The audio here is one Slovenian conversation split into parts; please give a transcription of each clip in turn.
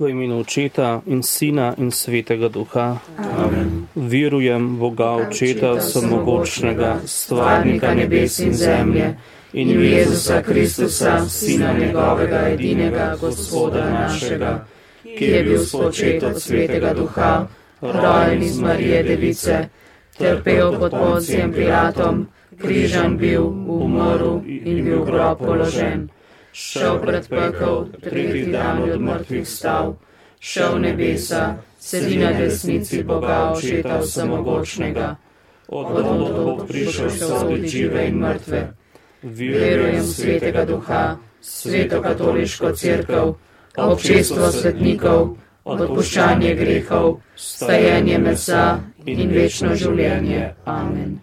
V imenu Očeta in Sina in Svetega Duha. Amen. Verujem Boga Očeta Vsemogočnega, stvarnika nebes in zemlje in v Jezusa Kristusa, Sina njegovega edinega, Gospoda našega, ki je bil spočet od Svetega Duha, rojen iz Marije Device, trpel pod Poncijem Pilatom, križan bil, umrl in bil grob položen šel pred pekel, tretji dan od mrtvih stav, šel nebesa, sedi na desnici Boga očeta vsemogočnega, od Bog prišel soditi žive in mrtve. Verujem svetega duha, sveto katoliško crkv, občestvo svetnikov, odpuščanje grehov, stajenje mesa in večno življenje. Amen.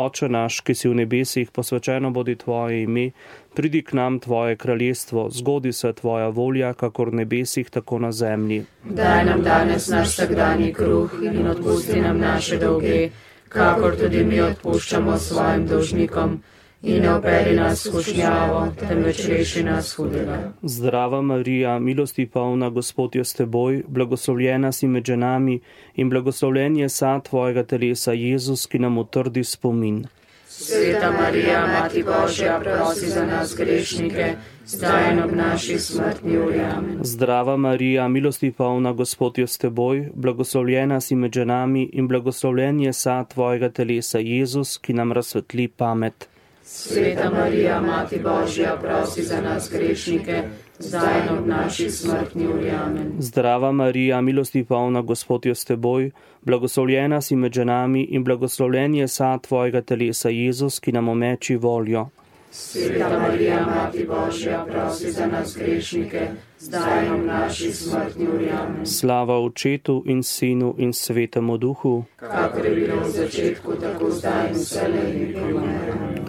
Oče naš, ki si v nebesih, posvečeno bodi tvoje ime, pridi k nam tvoje kraljestvo, zgodi se tvoja volja, kakor v nebesih, tako na zemlji. Daj nam danes naš vsakdanji kruh in odpusti nam naše dolge, kakor tudi mi odpuščamo svojim dolžnikom. In ne operi nas skušnjavo, temveč reši nas hudega. Zdrava Marija, milosti polna, Gospod je s teboj, blagoslovljena si med ženami in blagoslovljen je sad tvojega telesa, Jezus, ki nam utrdi spomin. Sveta Marija, Mati Božja, prosi za nas grešnike, zdaj in ob naši smrtni uri. Zdrava Marija, milosti polna, Gospod je s teboj, blagoslovljena si med ženami in blagoslovljen je sad tvojega telesa, Jezus, ki nam razsvetli pamet. Sveta Marija, Mati Božja, prosi za nas grešnike, zdaj in ob naši smrtni uri. Amen. Zdrava Marija, milosti polna, Gospod je s teboj, blagoslovljena si med ženami in blagoslovljen je sad tvojega telesa, Jezus, ki nam omeči voljo. Sveta Marija, Mati Božja, prosi za nas grešnike, zdaj in ob naši smrtni uri. Amen. Slava Očetu in Sinu in Svetemu Duhu. Kakor je bilo v začetku, tako zdaj in vselej in nikoli.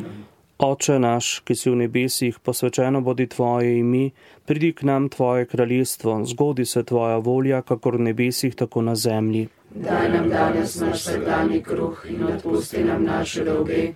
Oče naš, ki si v nebesih, posvečeno bodi tvoje ime, pridi k nam tvoje kraljestvo, zgodi se tvoja volja, kakor v nebesih, tako na zemlji. Daj nam danes naš vsakdanji kruh in odpusti nam naše dolge,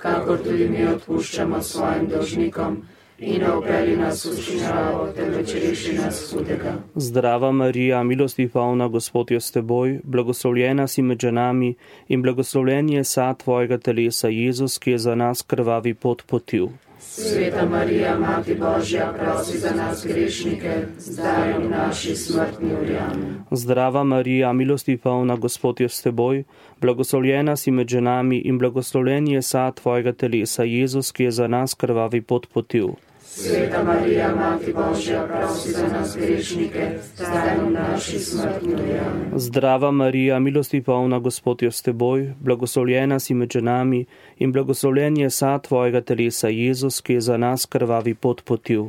kakor tudi mi odpuščamo svojim dolžnikom in ne upeli nas v šinjavo, temveč reši nas hudega. Zdrava Marija, milosti polna, Gospod je s teboj, blagoslovljena si med ženami in blagoslovljen je sad tvojega telesa, Jezus, ki je za nas krvavi pot potil. Sveta Marija, Mati Božja, prosi za nas grešnike, zdaj v naši smrtni uri. Amen. Zdrava Marija, milosti polna, Gospod je s teboj, blagoslovljena si med ženami in blagoslovljen je sad tvojega telesa, Jezus, ki je za nas krvavi pot potil. Sveta Marija, Mati Božja, prosi za nas grešnike, zdaj v naši smrtni. Amen. Zdrava Marija, milosti polna, Gospod je s teboj, blagoslovljena si med ženami in blagoslovljen je sad tvojega telesa, Jezus, ki je za nas krvavi pot potil.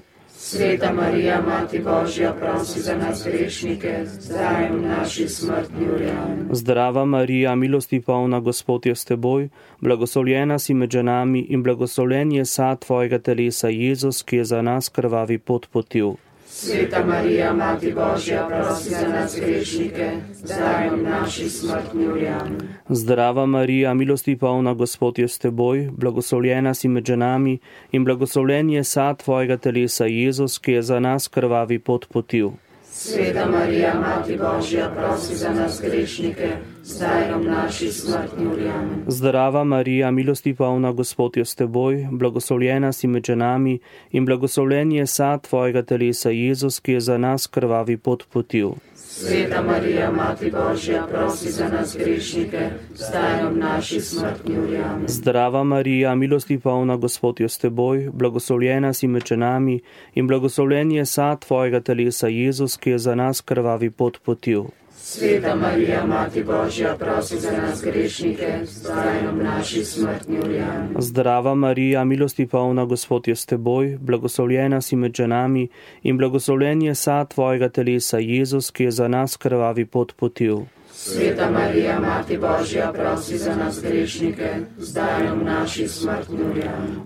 Sveta Marija, Mati Božja, prosi za nas grešnike, zdaj v naši smrtni uri. Zdrava Marija, milosti polna, Gospod je s teboj, blagoslovljena si med ženami in blagoslovljen je sad tvojega telesa, Jezus, ki je za nas krvavi pot potil. Sveta Marija, Mati Božja, prosi za nas grešnike, zdaj v naši smrtni uri. Amen. Zdrava Marija, milosti polna, Gospod je s teboj, blagoslovljena si med ženami in blagoslovljen je sad tvojega telesa, Jezus, ki je za nas krvavi pot potil. Sveta Marija, Mati Božja, prosi za nas grešnike, zdaj in v naši smrtni uri. Amen. Zdrava Marija, milosti polna, Gospod je s teboj, blagoslovljena si med ženami in blagoslovljen je sad tvojega telesa, Jezus, ki je za nas krvavi pot potil. Sveta Marija, Mati Božja, prosi za nas grešnike, zdaj v naši smrtni uri. Amen. Zdrava Marija, milosti polna, Gospod je s teboj, blagoslovljena si med ženami in blagoslovljen je sad tvojega telesa, Jezus, ki je za nas krvavi pot potil. Sveta Marija, Mati Božja, prosi za nas grešnike, zdaj v naši smrtni uri. Zdrava Marija, milosti polna, Gospod je s teboj, blagoslovljena si med ženami in blagoslovljen je sad tvojega telesa, Jezus, ki je za nas krvavi pot potil. Sveta Marija, Mati Božja, prosi za nas grešnike, zdaj in v naši smrtni uri.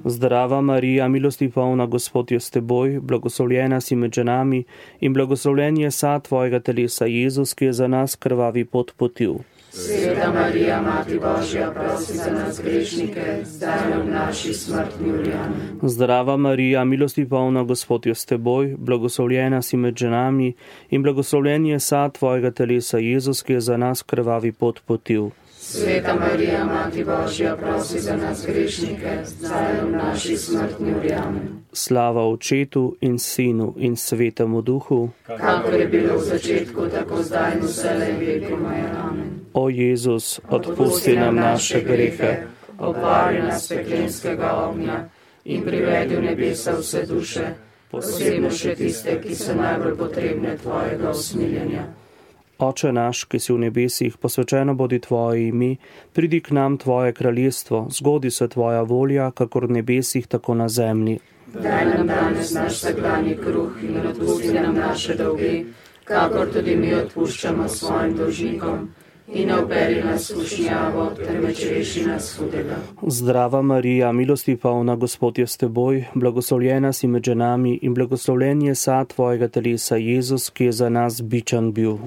Zdrava Marija, milosti polna, Gospod je s teboj, blagoslovljena si med ženami in blagoslovljen je sad tvojega telesa, Jezus, ki je za nas krvavi pot potil. Sveta Marija, Mati Božja, prosi za nas grešnike, zdaj in v naši smrtni uri. Amen. Zdrava Marija, milosti polna, Gospod je s teboj, blagoslovljena si med ženami in blagoslovljen je sad tvojega telesa Jezus, ki je za nas krvavi pot potil. Sveta Marija, Mati Božja, prosi za nas grešnike, zdaj v naši smrtni uri. Amen. Slava Očetu in Sinu in Svetemu Duhu. Kakor je bilo v začetku, tako zdaj in vselej vekomaj. Amen. O Jezus, odpusti nam naše grehe, obvari nas peklenskega ognja in privedi v nebesa vse duše, posebno še tiste, ki so najbolj potrebne tvojega usmiljenja. Oče naš, ki si v nebesih, posvečeno bodi tvoje ime, pridi k nam tvoje kraljestvo, zgodi se tvoja volja, kakor v nebesih, tako na zemlji. Daj nam danes naš vsakdanji kruh in odpusti nam naše dolge, kakor tudi mi odpuščamo svojim dolžnikom. In ne oberi nas skušnjavo, temveč reši nas hudega. Zdrava Marija, milosti polna, Gospod je s teboj, blagoslovljena si med ženami in blagoslovljen je sad tvojega telesa Jezus, ki je za nas bičan bil.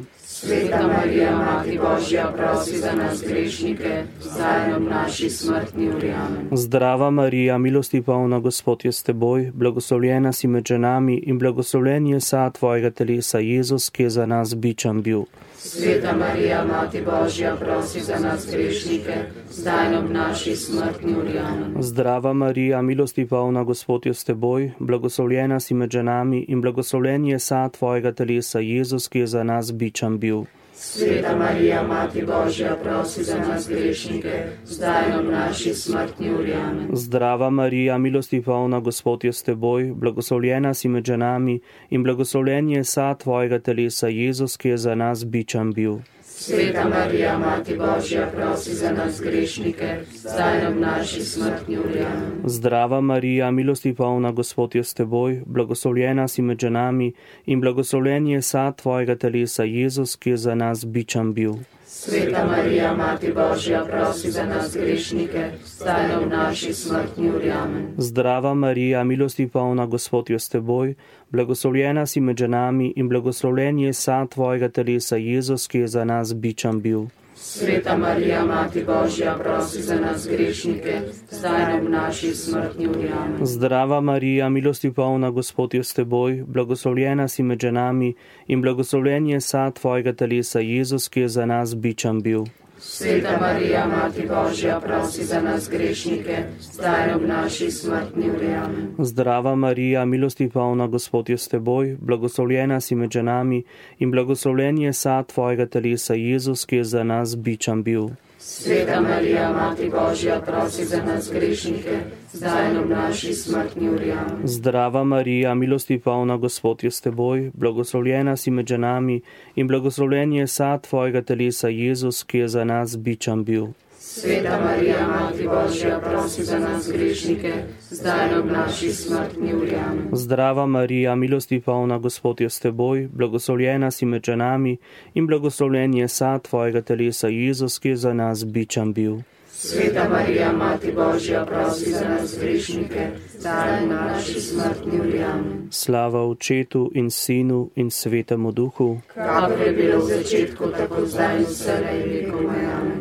Sveta Marija, Mati Božja, prosi za nas grešnike, zdaj in v naši smrtni uri. Zdrava Marija, milosti polna, Gospod je s teboj, blagoslovljena si med ženami in blagoslovljen je sad tvojega telesa Jezus, ki je za nas bičan bil. Sveta Marija, Mati Božja, prosi za nas grešnike, zdaj in v naši smrtni uri. Zdrava Marija, milosti polna, Gospod je s teboj, blagoslovljena si med ženami in blagoslovljen je sad tvojega telesa Jezus, ki je za nas bičan bil. Sveta Marija, Mati Božja, prosi za nas grešnike, zdaj v naši smrtni uri. Zdrava Marija, milosti polna, Gospod je s teboj, blagoslovljena si med ženami in blagoslovljen je sad tvojega telesa Jezus, ki je za nas bičan bil. Sveta Marija, Mati Božja, prosi za nas grešnike, zdaj v naši smrtni. Amen. Zdrava Marija, milosti polna, Gospod je s teboj, blagoslovljena si med ženami in blagoslovljen je sad tvojega telesa Jezus, ki je za nas bičan bil. Sveta Marija, Mati Božja, prosi za nas grešnike, zdaj in v naši smrtni uri. Zdrava Marija, milosti polna, Gospod je s teboj, blagoslovljena si med ženami in blagoslovljen je sad tvojega telesa Jezus, ki je za nas bičan bil. Sveta Marija, Mati Božja, prosi za nas grešnike, zdaj in v naši smrtni uri. Zdrava Marija, milosti polna, Gospod je s teboj, blagoslovljena si med ženami in blagoslovljen je sad tvojega telesa Jezus, ki je za nas bičan bil. Sveta Marija, Mati Božja, prosi za nas grešnike, zdaj in v naši smrtni. Amen. Zdrava Marija, milosti polna, Gospod je s teboj, blagoslovljena si med ženami in blagoslovljen je sad tvojega telesa Jezus, ki je za nas bičan bil. Sveta Marija, Mati Božja, prosi za nas grešnike, zdaj in v naši smrtni uri. Zdrava Marija, milosti polna, Gospod je s teboj, blagoslovljena si med ženami in blagoslovljen je sad tvojega telesa Jezus, ki je za nas bičan bil. Sveta Marija, Mati Božja, prosi za nas grešnike, zdaj in v naši smrtni uri. Zdrava Marija, milosti polna, Gospod je s teboj, blagoslovljena si med ženami in blagoslovljen je sad tvojega telesa Jezus, ki je za nas bičan bil. Sveta Marija, Mati Božja, prosi za nas grešnike, zdaj in v naši smrtni uri. Slava Očetu in Sinu in Svetemu Duhu. Kakor je bilo v začetku, tako zdaj in vselej vekomaj. Amen.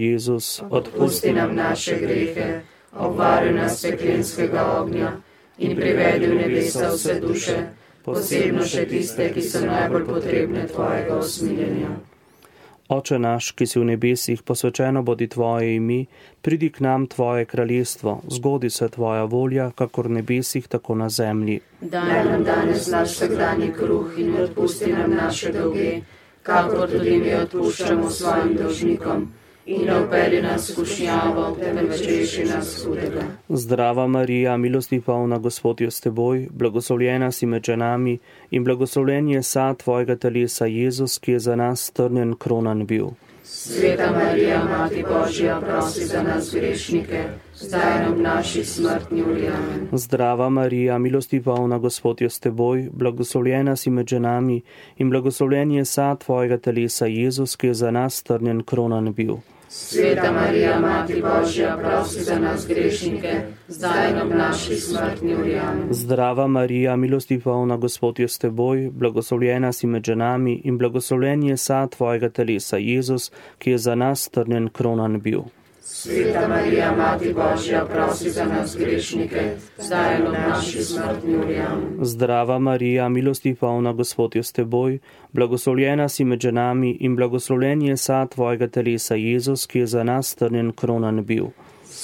Jezus, Odpusti nam naše grehe, obvari nas peklenskega ognja in privedi v nebesa vse duše, posebno še tiste, ki so najbolj potrebne tvojega usmiljenja. Oče naš, ki si v nebesih, posvečeno bodi tvoje ime, pridi k nam tvoje kraljestvo, zgodi se tvoja volja, kakor v nebesih, tako na zemlji. Daj nam danes naš vsakdanji kruh in odpusti nam naše dolge, kakor tudi mi odpuščamo svojim dolžnikom. In ne upeli nas v skušnjavo, temveč reši nas hudega. Zdrava Marija, milosti polna, Gospod je s teboj, blagoslovljena si med ženami in blagoslovljen je sad tvojega telesa Jezus, ki je za nas strnjen kronan bil. Sveta Marija, Mati Božja, prosi za nas grešnike, zdaj v naši smrtni uri. Amen. Zdrava Marija, milosti polna, Gospod je s teboj, blagoslovljena si med ženami in blagoslovljen je sad tvojega telesa Jezus, ki je za nas strnjen kronan bil. Sveta Marija, Mati Božja, prosi za nas grešnike, zdaj in ob naši smrtni uri. Zdrava Marija, milosti polna, Gospod je s teboj, blagoslovljena si med ženami in blagoslovljen je sad tvojega telesa, Jezus, ki je za nas strnjen kronan bil. Sveta Marija, Mati Božja, prosi za nas grešnike, zdaj in ob naši smrtni uri. Amen. Zdrava Marija, milosti polna, Gospod je s teboj, blagoslovljena si med ženami in blagoslovljen je sad tvojega telesa, Jezus, ki je za nas strnjen kronan bil.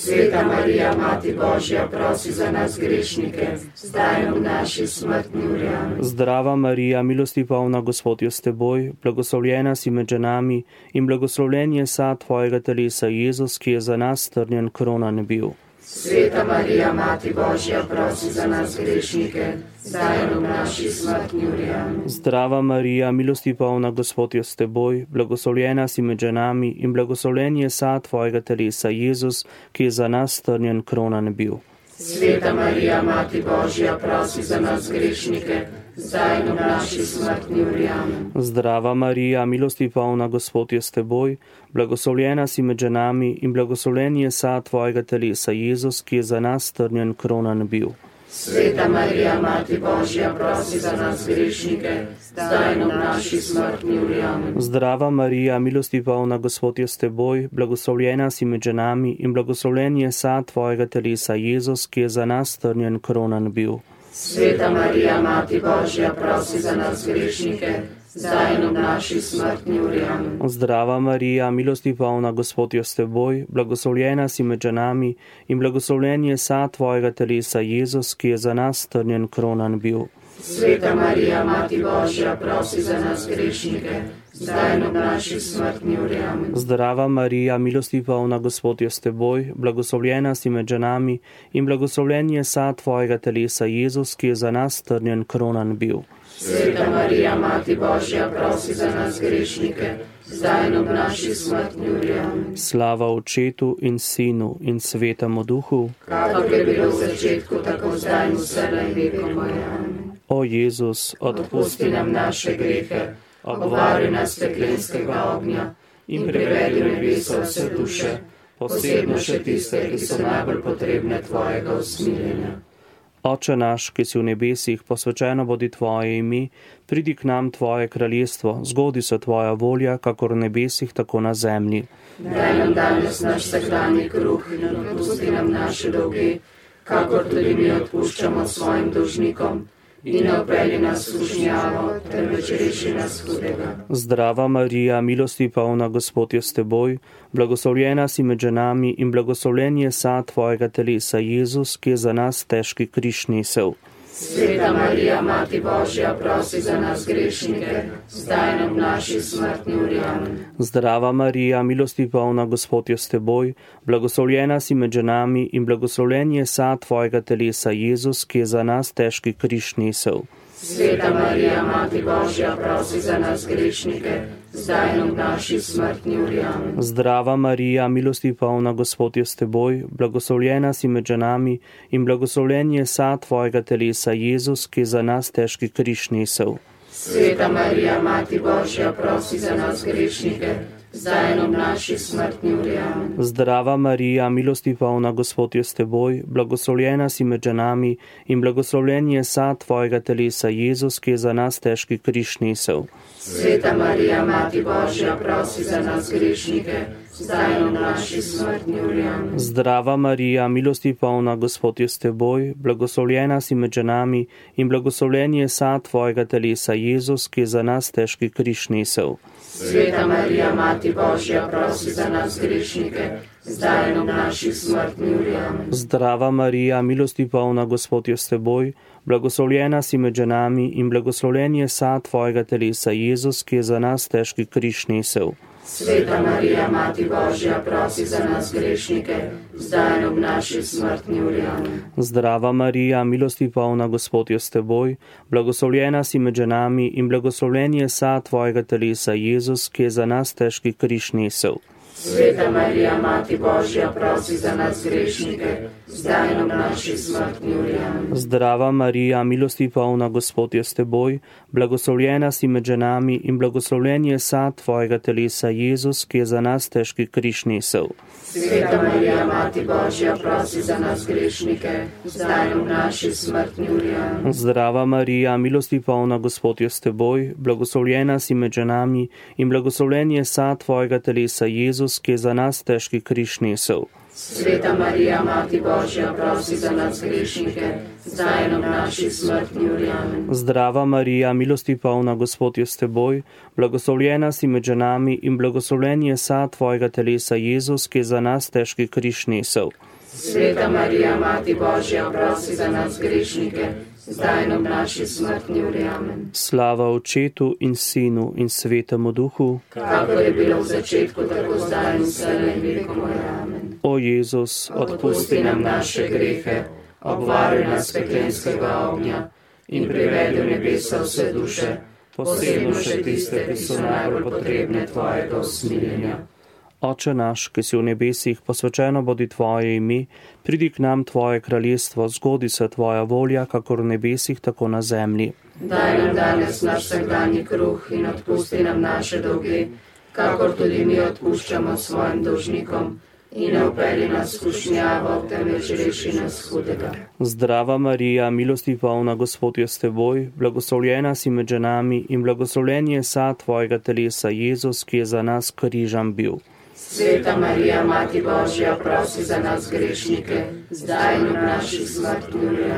Sveta Marija, Mati Božja, prosi za nas grešnike, zdaj in ob naši smrtni uri. Zdrava Marija, milosti polna, Gospod je s teboj, blagoslovljena si med ženami in blagoslovljen je sad tvojega telesa, Jezus, ki je za nas strnjen kronan bil. Sveta Marija, Mati Božja, prosi za nas grešnike, zdaj in ob naši smrtni uri. Zdrava Marija, milosti polna, Gospod je s teboj, blagoslovljena si med ženami in blagoslovljen je sad tvojega telesa, Jezus, ki je za nas strnjen kronan bil. Sveta Marija, Mati Božja, prosi za nas grešnike, zdaj in ob naši smrtni uri. Amen. Zdrava Marija, milosti polna, Gospod je s teboj, blagoslovljena si med ženami in blagoslovljen je sad tvojega telesa, Jezus, ki je za nas strnjen kronan bil. Sveta Marija, Mati Božja, prosi za nas grešnike, zdaj in ob naši smrtni uri. Amen. Zdrava Marija, milosti polna, Gospod je s teboj, blagoslovljena si med ženami in blagoslovljen je sad tvojega telesa, Jezus, ki je za nas strnjen kronan bil. Sveta Marija, Mati Božja, prosi za nas grešnike, zdaj in ob naši smrtni uri. Zdrava Marija, milosti polna, Gospod je s teboj, blagoslovljena si med ženami in blagoslovljen je sad tvojega telesa, Jezus, ki je za nas strnjen kronan bil. Sveta Marija, Mati Božja, prosi za nas grešnike, zdaj ob naši smrtni uri. Zdrava Marija, milosti polna, Gospod je s teboj, blagoslovljena si med ženami in blagoslovljen je sad tvojega telesa, Jezus, ki je za nas strnjen kronan bil. Sveta Marija, Mati Božja, prosi za nas grešnike, zdaj ob naši smrtni uri. Slava očetu in sinu in svetemu duhu. Kakor je bilo v začetku, tako zdaj in vselej vekom. Amen. O Jezus, Odpusti nam naše grehe, obvari nas peklenskega ognja in privedi v nebeso vse duše, posebno še tiste, ki so najbolj potrebne tvojega usmiljenja. Oče naš, ki si v nebesih, posvečeno bodi tvoje ime, pridi k nam tvoje kraljestvo, zgodi se tvoja volja, kakor v nebesih, tako na zemlji. Daj nam danes naš vsakdanji kruh in odpusti nam naše dolge, kakor tudi mi odpuščamo svojim dolžnikom. In ne upelji nas v slušnjavo, temveč reši nas hudega. Zdrava Marija, milosti polna, Gospod je s teboj, blagoslovljena si med ženami in blagoslovljen je sad tvojega telesa, Jezus, ki je za nas težki križ nesel. Sveta Marija, Mati Božja, prosi za nas grešnike, zdaj in ob naši smrtni uri. Zdrava Marija, milosti polna, Gospod je s teboj, blagoslovljena si med ženami in blagoslovljen je sad tvojega telesa, Jezus, ki je za nas težki križ nesel. Sveta Marija, Mati Božja, prosi za nas grešnike, zdaj in ob naši smrtni uri. Zdrava Marija, milosti polna, Gospod je s teboj, blagoslovljena si med ženami in blagoslovljen je sad tvojega telesa, Jezus, ki je za nas težki križ nesel. Sveta Marija, Mati Božja, prosi za nas grešnike, zdaj in ob naši smrtni uri. Amen. Zdrava Marija, milosti polna, Gospod je s teboj, blagoslovljena si med ženami in blagoslovljen je sad tvojega telesa, Jezus, ki je za nas težki križ nesel. Sveta Marija, Mati Božja, prosi za nas grešnike, zdaj in ob naši smrtni uri. Zdrava Marija, milosti polna, Gospod je s teboj, blagoslovljena si med ženami in blagoslovljen je sad tvojega telesa, Jezus, ki je za nas težki križ nesel. Sveta Marija, Mati Božja, prosi za nas grešnike, zdaj in ob naši smrtni uri. Zdrava Marija, milosti polna, Gospod je s teboj, blagoslovljena si med ženami in blagoslovljen je sad tvojega telesa, Jezus, ki je za nas težki križ nesel. Sveta Marija, Mati Božja, prosi za nas grešnike, zdaj in ob naši smrtni uri. Zdrava Marija, milosti polna, Gospod je s teboj, blagoslovljena si med ženami in blagoslovljen je sad tvojega telesa, Jezus, ki je za nas težki križ nesel. Sveta Marija, Mati Božja, prosi za nas grešnike, zdaj v naši smrtni uri. Zdrava Marija, milosti polna, Gospod je s teboj, blagoslovljena si med ženami in blagoslovljen je sad tvojega telesa, Jezus, ki je za nas težki križ nesel. Sveta Marija, Mati Božja, prosi za nas grešnike, zdaj v naši smrtni uri. Zdrava Marija, milosti polna, Gospod je s teboj, blagoslovljena si med ženami in blagoslovljen je sad tvojega telesa, Jezus, ki je za nas težki križ nesel. Sveta Marija, Mati Božja, prosi za nas grešnike, zdaj in v naši smrtni uri. Zdrava Marija, milosti polna, Gospod je s teboj, blagoslovljena si med ženami in blagoslovljen je sad tvojega telesa, Jezus, ki je za nas težki križ nesel. Sveta Marija, Mati Božja, prosi za nas grešnike, zdaj v naši smrtni uri. Amen. Slava Očetu in Sinu in Svetemu Duhu. Kakor je bilo v začetku, tako zdaj in vse in vekom. O Jezus, Odpusti nam naše grehe, obvaruj nas peklenskega ognja in privedi v nebesa vse duše, posebno še tiste, ki so najbolj potrebne tvojega usmiljenja. Oče naš, ki si v nebesih, posvečeno bodi tvoje ime, pridi k nam tvoje kraljestvo, zgodi se tvoja volja, kakor v nebesih, tako na zemlji. Daj nam danes naš vsakdanji kruh in odpusti nam naše dolge, kakor tudi mi odpuščamo svojim dolžnikom. In ne upeli nas skušnjavo, temveč reši nas hudega. Zdrava Marija, milosti polna, Gospod je s teboj, blagoslovljena si med ženami in blagoslovljen je sad tvojega telesa, Jezus, ki je za nas križam bil. Sveta Marija, Mati Božja, prosi za nas grešnike, zdaj in v naši.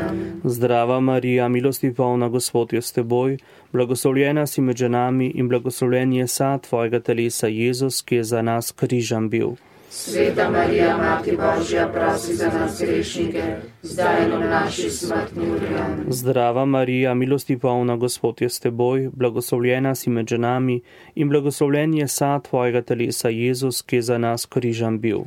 Amen. Zdrava Marija, milosti polna, Gospod je s teboj, blagoslovljena si med ženami in blagoslovljen je sad tvojega telesa, Jezus, ki je za nas križam bil. Sveta Marija, Mati Božja, prosi za nas grešnike, zdaj in v naši smrtni uri. Zdrava Marija, milosti polna, Gospod je s teboj, blagoslovljena si med ženami in blagoslovljen je sad tvojega telesa, Jezus, ki je za nas križam bil.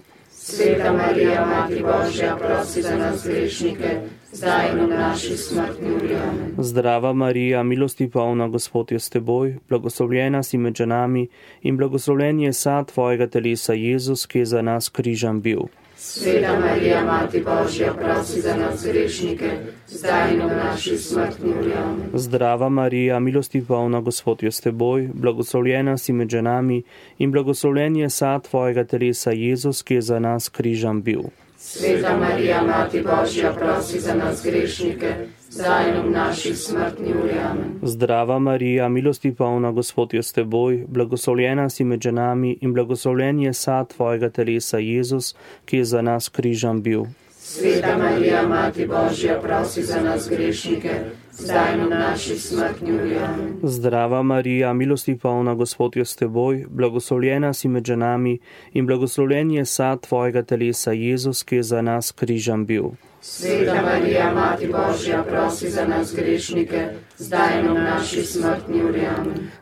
Sveta Marija, Mati Božja, prosi za nas grešnike, zdaj in v naši smrtni uri. Zdrava Marija, milosti polna, Gospod je s teboj, blagoslovljena si med ženami in blagoslovljen je sad tvojega telesa, Jezus, ki je za nas križam bil. Sveta Marija, Mati Božja, prosi za nas grešnike, zdaj in v naši smrtni uri. Zdrava Marija, milosti polna, Gospod je s teboj, blagoslovljena si med ženami in blagoslovljen je sad tvojega telesa, Jezus, ki je za nas križam bil. Sveta Marija, Mati Božja, prosi za nas grešnike, zdaj in v naši smrtni uri. Zdrava Marija, milosti polna, Gospod je s teboj, blagoslovljena si med ženami in blagoslovljen je sad tvojega telesa, Jezus, ki je za nas križam bil. Sveta Marija, Mati Božja, prosi za nas grešnike, zdaj in v naši smrtni uri. Zdrava Marija, milosti polna, Gospod je s teboj, blagoslovljena si med ženami in blagoslovljen je sad tvojega telesa, Jezus, ki je za nas križam bil. Sveta Marija, Mati Božja, prosi za nas grešnike, zdaj in v naši smrtni uri.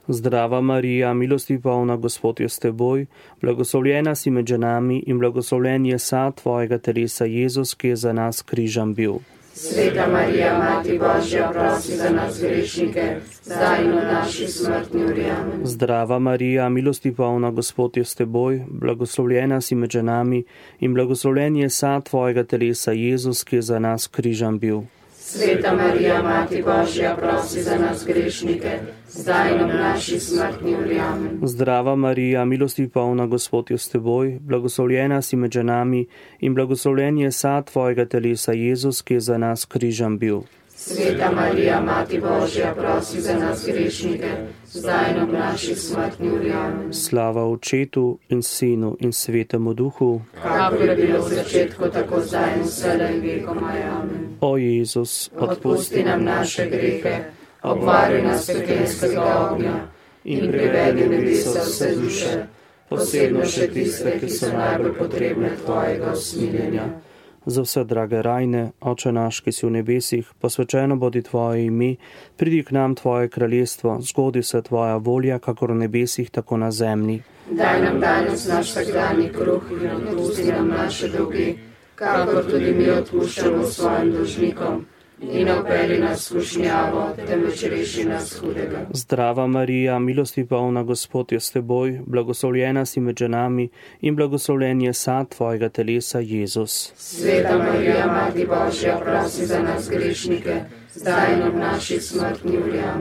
Zdrava Marija, milosti polna, Gospod je s teboj, blagoslovljena si med ženami in blagoslovljen je sad tvojega telesa, Jezus, ki je za nas križam bil. Sveta Marija, Mati Božja, prosi za nas grešnike, zdaj in v naši smrtni uri. Zdrava Marija, milosti polna, Gospod je s teboj, blagoslovljena si med ženami in blagoslovljen je sad tvojega telesa, Jezus, ki je za nas križam bil. Sveta Marija, Mati Božja, prosi za nas grešnike, zdaj in v naši smrtni uri. Zdrava Marija, milosti polna, Gospod je s teboj, blagoslovljena si med ženami in blagoslovljen je sad tvojega telesa, Jezus, ki je za nas križam bil. Sveta Marija, Mati Božja, prosi za nas grešnike, zdaj in v naši smrtni uri. Slava Očetu in Sinu in Svetemu Duhu. Kakor je bilo v začetku, tako zdaj in vse in vekom. Amen. O Jezus, Odpusti nam naše grehe, obvaruj nas peklenskega ognja in privedi v nebesa vse duše, posebno še tiste, ki so najbolj potrebne tvojega usmiljenja. Za vse drage rajne, Oče naš, ki si v nebesih, posvečeno bodi tvoje ime, pridi k nam tvoje kraljestvo, zgodi se tvoja volja, kakor v nebesih, tako na zemlji. Daj nam danes naš vsakdanji kruh in odpusti nam naše dolge, kakor tudi mi odpuščamo svojim dolžnikom. In opeli nas skušnjavo, temveč reši nas hudega. Zdrava Marija, milosti polna Gospod je s teboj, blagoslovljena si med ženami in blagoslovljen je sad tvojega telesa Jezus. Sveta Marija, Mati Božja, prosi za nas grešnike.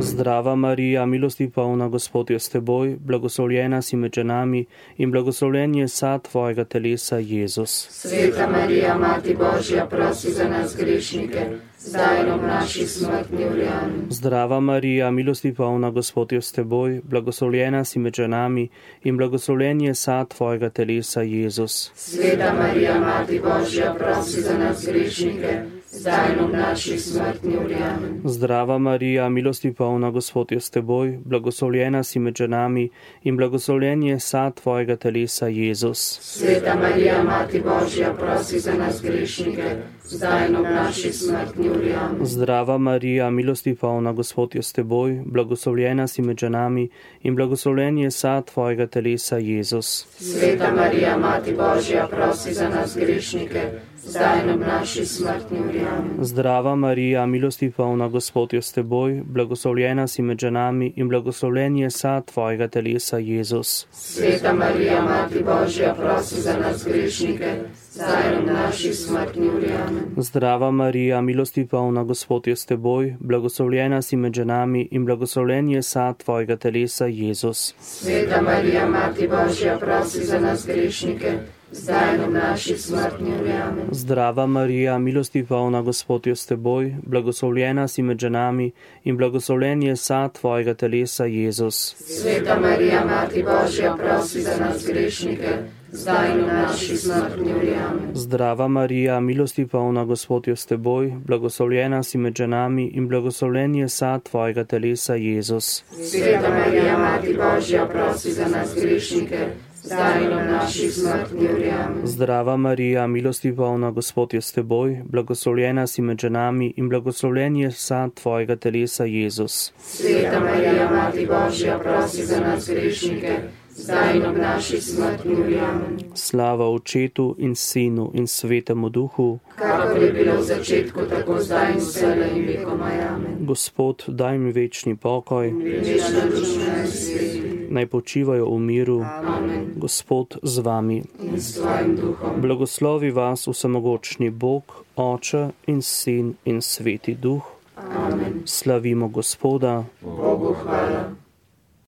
Zdrava Marija, milosti polna Gospod je s teboj, blagoslovljena si med ženami in blagoslovljen je sad tvojega telesa Jezus. Sveta Marija, Mati Božja, prosi za nas grešnike, zdaj in ob naši smrtni uri. Zdrava Marija, milosti polna Gospod je s teboj, blagoslovljena si med ženami in blagoslovljen je sad tvojega telesa Jezus. Sveta Marija, Mati Božja, prosi za nas grešnike, zdaj in ob naši smrtni uri. Zdrava Marija, milosti polna Gospod je s teboj, blagoslovljena si med ženami in blagoslovljen je sad tvojega telesa Jezus. Sveta Marija, Mati Božja, prosi za nas grešnike, zdaj in ob naši smrtni uri. Zdrava Marija, milosti polna Gospod je s teboj, blagoslovljena si med ženami in blagoslovljen je sad tvojega telesa Jezus. Sveta Marija, Mati Božja, prosi za nas grešnike, zdaj ob naši smrtni uri. Zdrava Marija, milosti polna Gospod je s teboj, blagoslovljena si med ženami in blagoslovljen je sad tvojega telesa Jezus. Sveta Marija, Mati Božja, prosi za nas grešnike, zdaj ob naši smrtni uri. Zdrava Marija, milosti polna Gospod je s teboj, blagoslovljena si med ženami in blagoslovljen je sad tvojega telesa Jezus. Sveta Marija, Mati Božja, prosi za nas grešnike, zdaj ob naši smrtni. Amen. Zdrava Marija, milosti polna Gospod je s teboj, blagoslovljena si med ženami in blagoslovljen je sad tvojega telesa Jezus. Sveta Marija, Mati Božja, prosi za nas grešnike, zdaj ob naši smrtni. Amen. Zdrava Marija, milosti polna Gospod je s teboj, blagoslovljena si med ženami in blagoslovljen je sad tvojega telesa Jezus. Sveta Marija, Mati Božja, prosi za nas grešnike, zdaj in ob naši smrtni uri. Amen. Zdrava Marija, milosti polna Gospod je s teboj, blagoslovljena si med ženami in blagoslovljen je sad tvojega telesa Jezus. Sveta Marija, Mati Božja, prosi za nas grešnike, zdaj in ob naši smrtni uri. Amen. Slava Očetu in Sinu in Svetemu Duhu. Kakor je bilo v začetku, tako zdaj in vselej in vekomaj. Gospod, daj mi večni pokoj, Večna duša. Naj počivajo v miru. Amen. Gospod z vami. Blagoslovi vas vsemogočni Bog, Oče in Sin in Sveti Duh. Amen. Slavimo Gospoda. Bogu hvala.